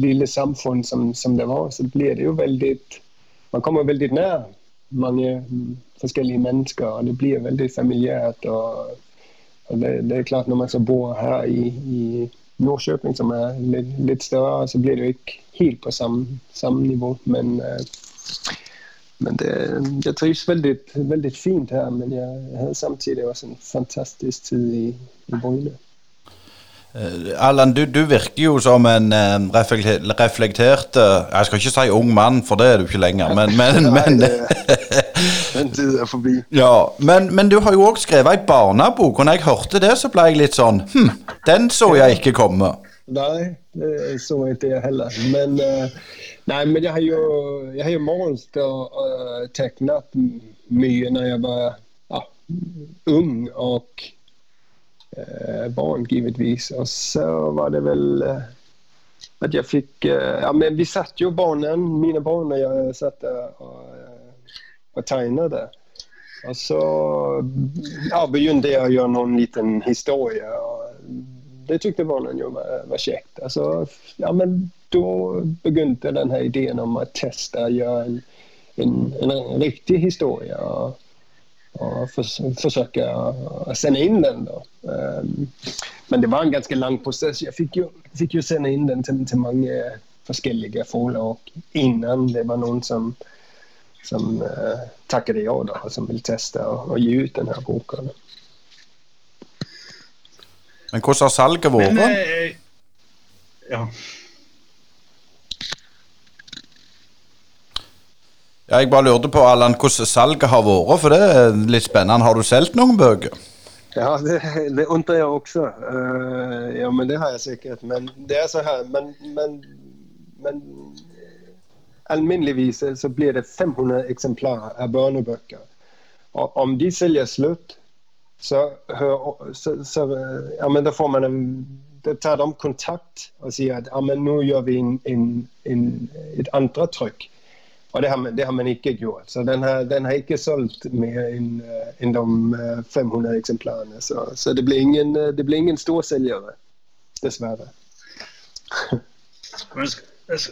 lille samfunn som, som det var, så blir det jo veldig Man kommer veldig nær mange forskjellige mennesker, og det blir veldig familiært. og, og det, det er klart, når man så bor her i, i Norrköping, som er litt, litt større, så blir det jo ikke helt på samme, samme nivå. Men eh, men det, jeg trives veldig, veldig fint her, men jeg hadde samtidig også en fantastisk tid i, i Bryne. Eh, Allan, du, du virker jo som en eh, reflektert Jeg skal ikke si ung mann, for det er du ikke lenger, men, men, men. Ja, men, men du har jo òg skrevet ei barnebok, og når jeg hørte det, så ble jeg litt sånn Hm, den så jeg ikke komme. Nei, det så ikke jeg heller. Men, eh, nei, men jeg har jo, jeg har jo målt og uh, tegnet mye når jeg var ja, ung og barn, givetvis. Og så var det vel eh, at jeg fikk eh, Ja, men vi satt jo barnen, mine barn, og jeg satt og, eh, og tegnet. Og så ja, begynte jeg å gjøre noen liten historie. og det syntes barnen jo var, var kjekt. Altså, ja, men da begynte denne ideen om å teste å gjøre en, en, en riktig historie. Og, og fors forsøke å, sende inn den. Da. Um, men det var en ganske lang prosess. Jeg fikk jo, fikk jo sende inn den til, til mange forskjellige forlag innan det var noen som, som uh, takket ja, da, og som ville teste og, og gi ut denne boka. Da. Men hvordan har salget Men, vært? eh, ja. Ja, jeg bare lurte på, Allan, hvordan salget har vært, for det er litt spennende. Har du solgt noen bøker? Ja, det, det undrer jeg også. Uh, ja, men det har jeg sikkert. Men det er så her. Men, men, men alminneligvis så blir det 500 eksemplarer av barnebøker. Og om de selger slutt, så, så, så ja, men da får man en da tar de kontakt og sier at ja, men nå gjør vi en, en, en, et andre trykk. Og det har, man, det har man ikke gjort. Så den har, den har ikke solgt mer enn en de 500 eksemplarene. Så, så det blir ingen, det blir ingen storselgere, dessverre.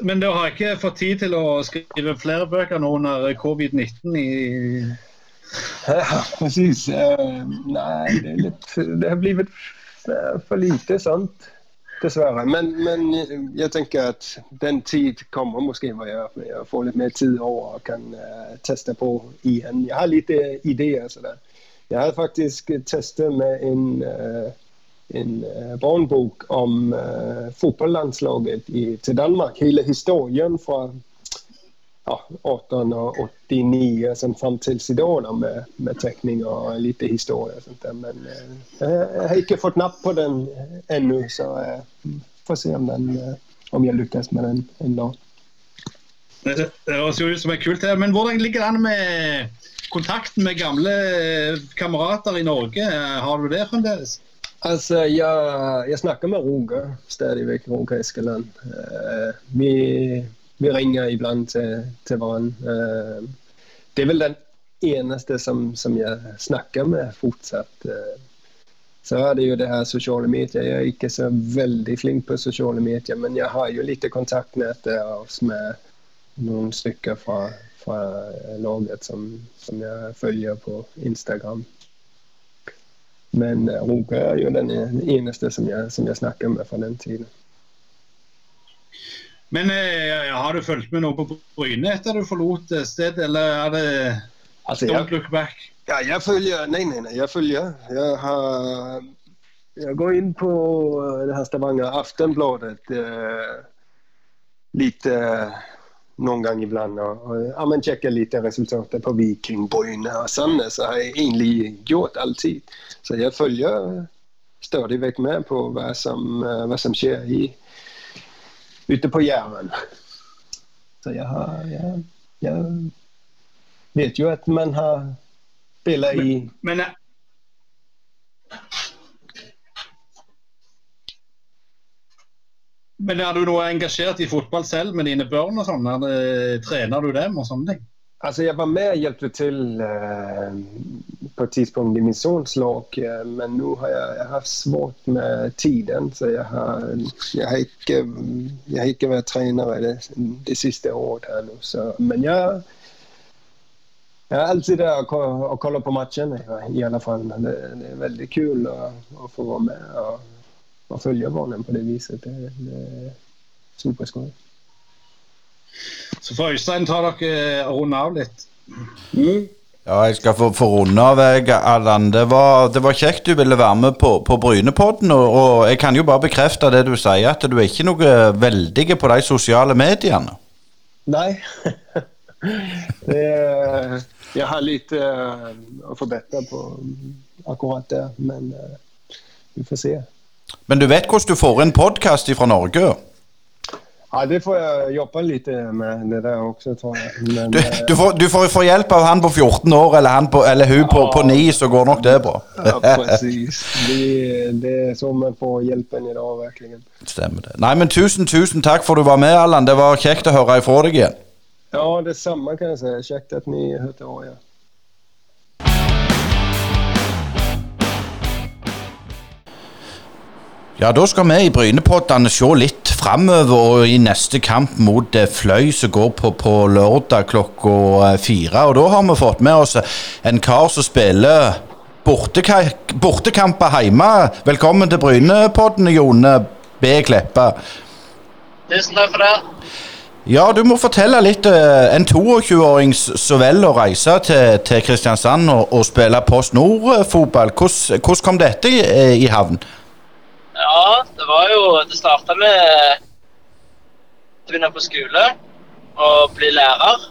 Men, dere har ikke fått tid til å skrive flere bøker nå under covid-19 i Ja, precis. Uh, nei, det, er litt, det har blitt for lite, sant? Dessverre. Men, men jeg tenker at den tid kommer måske hvor jeg, får litt mer tid over og kan uh, teste på igjen. Jeg har litt eh, ideer. Så der. Jeg har faktisk testet med en, uh, en uh, barnbok om uh, fotballandslaget til Danmark. Hele historien fra ja, 1889 sånn, fram til i dag da, med, med tekninger og litt historie. Sånt der. Men eh, jeg har ikke fått napp på den ennå, så jeg får se om, den, om jeg lykkes med den en dag. Det høres jo ut som er kult. her, Men hvordan ligger det an med kontakten med gamle kamerater i Norge? Har du det fremdeles? Altså, jeg, jeg snakker med Roger stadig vekk, Roger Eskeland. Eh, vi, vi, ringer iblant til, til hverandre. Uh, det er vel den eneste som, som jeg snakker med fortsatt. Uh, så er det jo det her sosiale medier. Jeg er ikke så veldig flink på sosiale medier, men jeg har jo litt kontaktnett med noen stykker fra, fra laget som, som jeg følger på Instagram. Men eh, Roger er jo den eneste som jeg, som jeg snakker med fra den tiden. Men eh, har du fulgt med noe på Bryne etter du forlot stedet, eller er det altså, don't look back? Ja, jeg følger Nei, nei, nei, jeg følger. Jeg, har, jeg går inn på eh, det her Stavanger Aftenbladet eh, litt eh, noen gang iblant. Og, ja, men sjekker litt resultater på Viking, Bryne og Sandnes. har jeg egentlig gjort alltid. Så jeg følger stadig vekk med på hva som, eh, hva som skjer i, ute på Jæren. Så jeg har jeg, jeg, vet jo at man har spilt i men, men Men er du nå engasjert i fotball selv med dine barn og sånn? Trener du dem og sånne ting? Altså, jeg var med og hjälpte til eh, på et tidspunkt i min sons lag, eh, men nå har jeg, har haft svårt med tiden. Så jeg har, jag har, ikke, jag har inte vært tränare det, det siste året här nu. Så, men jeg, jag er alltid der och, och kollar på matchene, i alle fall. Det, det är veldig kul å, att få være med. og och følge barnen på det viset. Det, det är superskøy. Så får Øystein ta dere og runde av litt. Mm. Ja, jeg skal få, få runde av, Allan. Det var, det var, kjekt du ville være med på, på Brynepodden. Og, og, jeg kan jo bare bekrefte det du sier, at du er ikke noe veldig på de sosiale mediene. Nei. det, jeg har litt uh, å forbedre på akkurat det, men uh, vi får se. Men du vet hvordan du får en podkast fra Norge? Ja, det får jeg jobbe litt med, det der også, tror jeg. Men, du, eh, du, får, du får, få hjelp av han på 14 år, eller, han på, eller hun ja, på, på 9, så går nok det bra. ja, precis. Det, det er sånn vi får hjelpen i dag, virkelig. Stemmer det. Nei, men tusen, tusen takk for du var med, Allan. Det var kjekt å høre ifra deg igjen. Ja, det samme kan jeg si. Kjekt at ni hørte av. Ja. Ja, Da skal vi i Brynepoddene se litt framover og i neste kamp mot eh, Fløy, som går på, på lørdag klokka eh, fire. Og Da har vi fått med oss en kar som spiller bortekamper hjemme. Velkommen til Brynepodden, Jone B. Kleppe. Tusen takk for det. Ja, du må fortelle litt. Eh, en 22-åring som velger å reise til, til Kristiansand og, og spille Post Nord-fotball. Hvordan kom dette i, i havn? Ja, det var jo Det starta med å begynne på skole og bli lærer.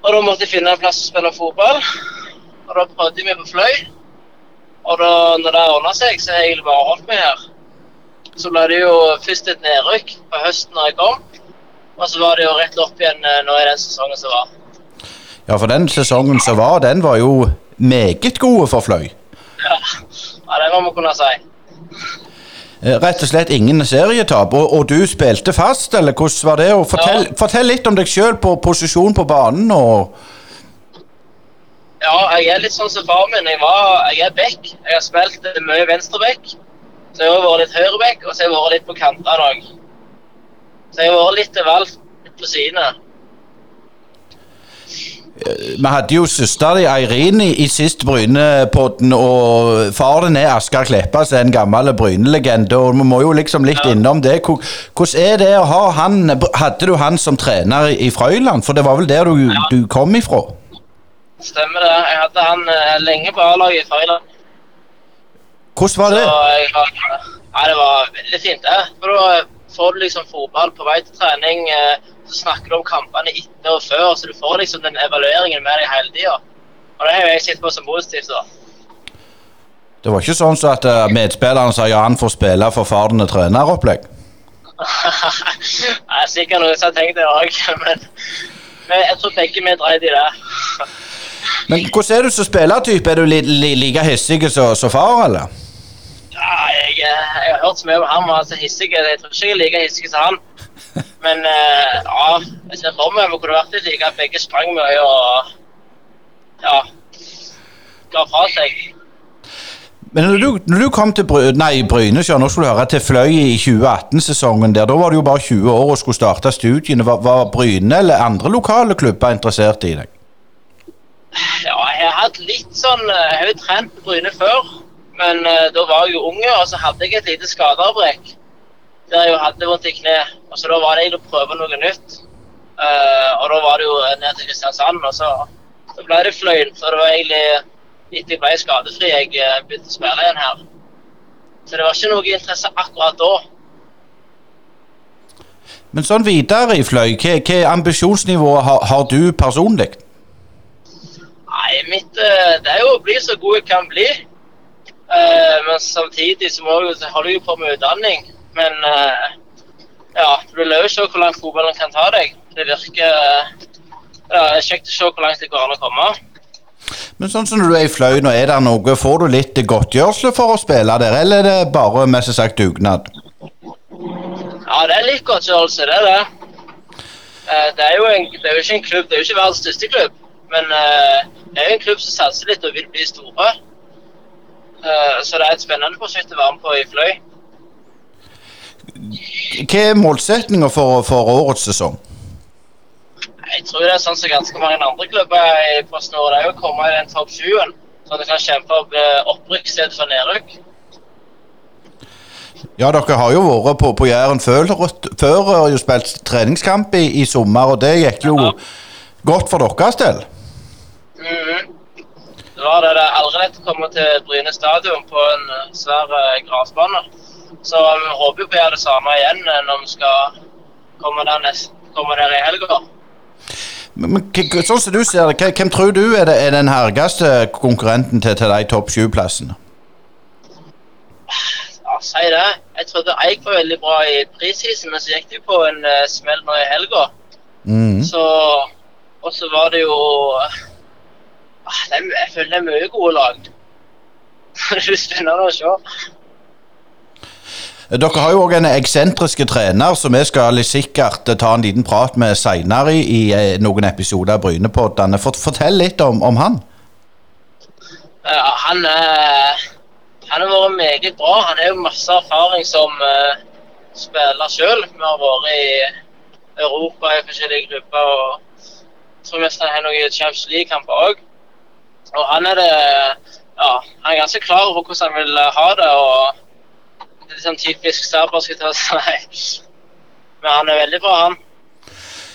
Og da måtte jeg finne en plass å spille fotball. Og da prøvde jeg meg på Fløy. Og da når det ordna seg, så har jeg egentlig bare holdt meg her. Så ble det jo først et nedrykk på høsten da jeg kom. Og så var det jo rett opp igjen eh, nå i den sesongen som var. Ja, for den sesongen som var, den var jo meget gode for Fløy. Ja, ja det må man kunne si. Eh, rett og slett ingen serietap. Og, og, du spilte fast, eller hvordan var det? Fortell, ja. fortell, litt om deg sjøl på posisjon på banen. og... Ja, jeg er litt sånn som far min. Jeg, var, jeg er back. Jeg har spilt mye venstreback. Så jeg har vært litt høyreback, og så har jeg vært litt på kantene òg. Så jeg har vært litt valgt på sidene. Vi hadde jo søster di Eirin i, i sist Brynepodden, og faren er Asker Kleppa, som er en gammel Bryne-legende. og Vi må jo liksom litt ja. innom det. Hvordan er det å ha han Hadde du han som trener i Frøyland? For det var vel der du, ja. du kom ifra? Stemmer det. Jeg hadde han uh, lenge på A-laget i Frøyland. Hvordan var det? Jeg ja, det var veldig fint, det. For da får du liksom fotball på vei til trening. eh, Så snakker du om kampene etter og før, så du får liksom den evalueringen med deg hele tida. Og det har jeg sett på som positivt. da. Det var ikke sånn så at uh, medspilleren sa ja, han får spille for er treneropplegg? Det er sikkert noen som har tenkt det òg, men, men jeg tror begge vi dreit i det. Men hvordan er du som spillertype? Er du li, li, like hissig som som far, eller? Ja, jeg, eh, jeg har hørt så mye om han var så hissig. Jeg tror ikke jeg er like hissig som han. Men eh, ja, jeg ser for meg det kunne vært litt like. Begge sprang mye og ja, ga fra seg. Men når du, når du kom til Bry, nei, Bryne, nå skulle du høre til Fløy i 2018-sesongen der, da var du jo bare 20 år og skulle starte studiene. Var, var Bryne eller andre lokale klubber interessert i deg? Ja, jeg har hatt litt sånn eh, Jeg har jo trent på Bryne før, men uh, da var jeg jo unge, og så hadde jeg et lite skadeavbrekk der jeg jo hadde vondt i kne. Og så da var det egentlig å prøve noe nytt. Uh, og da var det jo ned til Kristiansand, og så, så ble det Fløyen. For det var egentlig etter jeg ble skadefri jeg eh, begynte å spille igjen her. Så det var ikke noe interesse akkurat da. Men sånn videre i Fløy, hva, hva ambisjonsnivå har, har du personlig? Nei, mitt eh, Det er jo å bli så god jeg kan bli. Uh, men samtidig så må jeg, holder jeg på med utdanning. Men eh, ja, du vil jo se hvor langt fotballen kan ta deg. Det virker eh, ja, kjekt å se hvor langt det går an å komme. Men sånn som du er i Fløy nå, er det noe, får du litt godtgjørelse for å spille der, eller er det bare mest sagt dugnad? Ja, det er litt godtgjørelse, det er det. Eh, det, er jo en, det er jo ikke en klubb, det er jo ikke verdens største klubb. Men det er jo en klubb som satser litt og vil bli store. Så det er et spennende prosjekt å være med på i Fløy. Hva er målsettinga for, for årets sesong? Jeg tror det er sånn som ganske mange andre klubber i Posten det er å komme i den topp 20-en. Så du kan kjempe opp eh, opprykk i for nedrykk. Ja, dere har jo vært på, på Jæren før, før og jo spilt treningskamp i, i sommer, og det gikk jo Ja. godt for deres del. Mhm. Det var det. Det er aldri lett å komme til Bryne stadion på en eh, svær eh, gressbane. Så vi håper jo på å gjøre det samme igjen eh, når vi skal komme der, nest, komme der i helga. Men, sånn som du ser det, hvem tror du er, det, er den hergeste konkurrenten til, til de topp 20-plassene? Ja, si det. Jeg trodde Eik var veldig bra i prisisen, men så gikk de på en uh, smell nå i helga. Mm. Så Og så var det jo uh, det er, Jeg føler det er mye gode lag. det er spennende å se. Dere har jo òg en eksentriske trener som vi skal sikkert ta en liten prat med seinere i, i eh, noen episoder av Brynepoddene. Fortell litt om, om han. Ja, han er Han har vært meget bra. Han har jo masse erfaring som eh, spiller sjøl. Vi har vært i Europa i forskjellige grupper og tror mest han har noen Champions League-kamper òg. Og han er det Ja, han er ganske klar over hvordan han vil ha det. og sånn typisk til. Men han er veldig bra, han.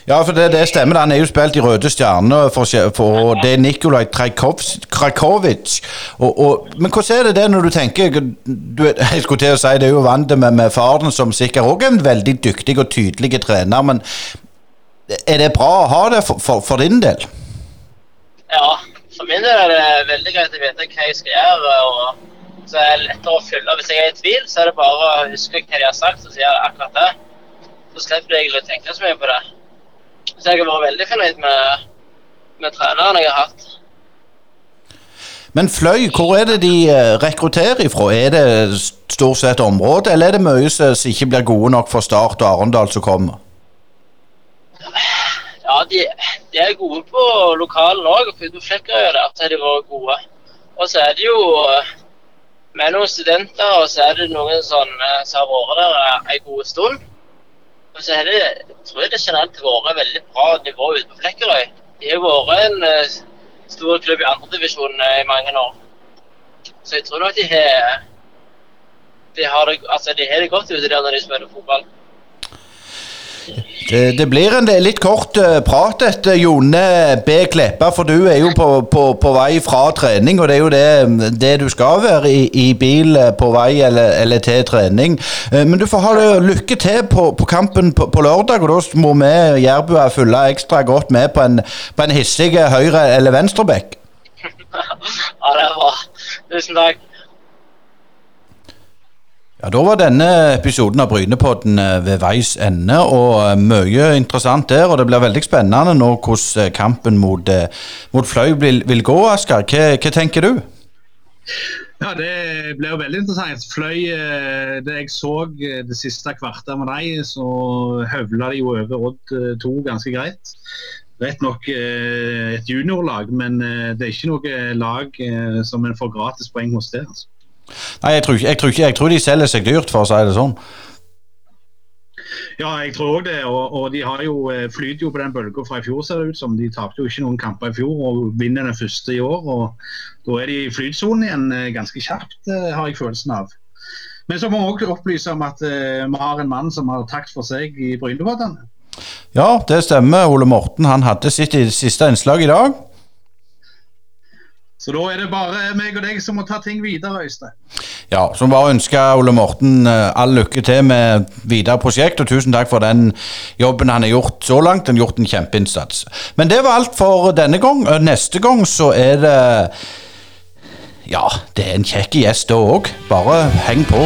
Ja, for det, det stemmer. Han er jo spilt i Røde Stjerne, for, for, og det er Nikolaj Krakovic. Og, og, men hvordan er det det når du tenker du, Jeg skulle til å si det er jo vant med, med faren, som sikkert òg er en veldig dyktig og tydelig trener, men er det bra å ha det for, for, for din del? Ja, for min del er det veldig greit å vite hva jeg skal gjøre. og så er det lettere å følge. Hvis jeg er i tvil, så er det bare å huske hva de har sagt, og jeg akkurat det. Så slipper jeg å tenke så mye på det. Så jeg har vært veldig fornøyd med, med treneren jeg har hatt. Men Fløy, hvor er det de eh, rekrutterer ifra? Er det stort sett området, eller er det mye som ikke blir gode nok for Start og Arendal som kommer? Ja, de, de er gode på lokalen òg, på Flekkerøy der så har de vært gode. Og så er det jo med noen studenter, og så er det noen sånn, eh, som har vært der eh, en god stund. Og så er det, tror jeg det generelt har vært veldig bra nivå ute på Flekkerøy. De har vært en eh, stor klubb i andredivisjon i mange år. Så jeg tror nok de har de har det, altså de har det godt ute der når de spiller fotball. Det, det, blir en litt kort uh, prat etter Jone B. Kleppa, for du er jo på, på, på, vei fra trening, og det er jo det, det du skal være i, i bil uh, på vei eller, eller til trening. Uh, men du får ha det, lykke til på, på kampen på, lørdag, og da må vi jærbuer følge ekstra godt med på en, på en hissig høyre- eller venstrebekk. ja, det er bra. Tusen takk. Ja, Da var denne episoden av Brynepodden eh, ved veis ende, og eh, mye interessant der. og Det blir veldig spennende nå hvordan eh, kampen mot, mot Fløy vil, vil gå, Asker. Hva, hva, tenker du? Ja, Det ble jo veldig interessant. Fløy, det jeg så det siste kvartet med dem, så høvla de jo over Odd 2 ganske greit. Rett nok et juniorlag, men det er ikke noe lag som en får gratis poeng hos det. altså. Nei, jeg tror, ikke, jeg, tror ikke, jeg tror de selger seg dyrt, for å si det sånn. Ja, jeg tror òg det. Og, og, de har jo, eh, flyter jo på den bølga fra i fjor, ser det ut som. De tapte jo ikke noen kamper i fjor og vinner den første i år. og Da er de i flytsonen igjen eh, ganske kjapt, eh, har jeg følelsen av. Men så må vi òg opplyse om at vi har en mann som har takt for seg i Brynepoddene. Ja, det stemmer. Ole Morten han hadde sitt siste innslag i dag. Så da er det bare meg og deg som må ta ting videre, Øystein. Ja, så bare ønske Ole Morten eh, all lykke til med videre prosjekt, og tusen takk for den jobben han har gjort så langt. Han har gjort en kjempeinnsats. Men det var alt for denne gang. Neste gang så er det Ja, det er en kjekk gjest da òg. Bare heng på.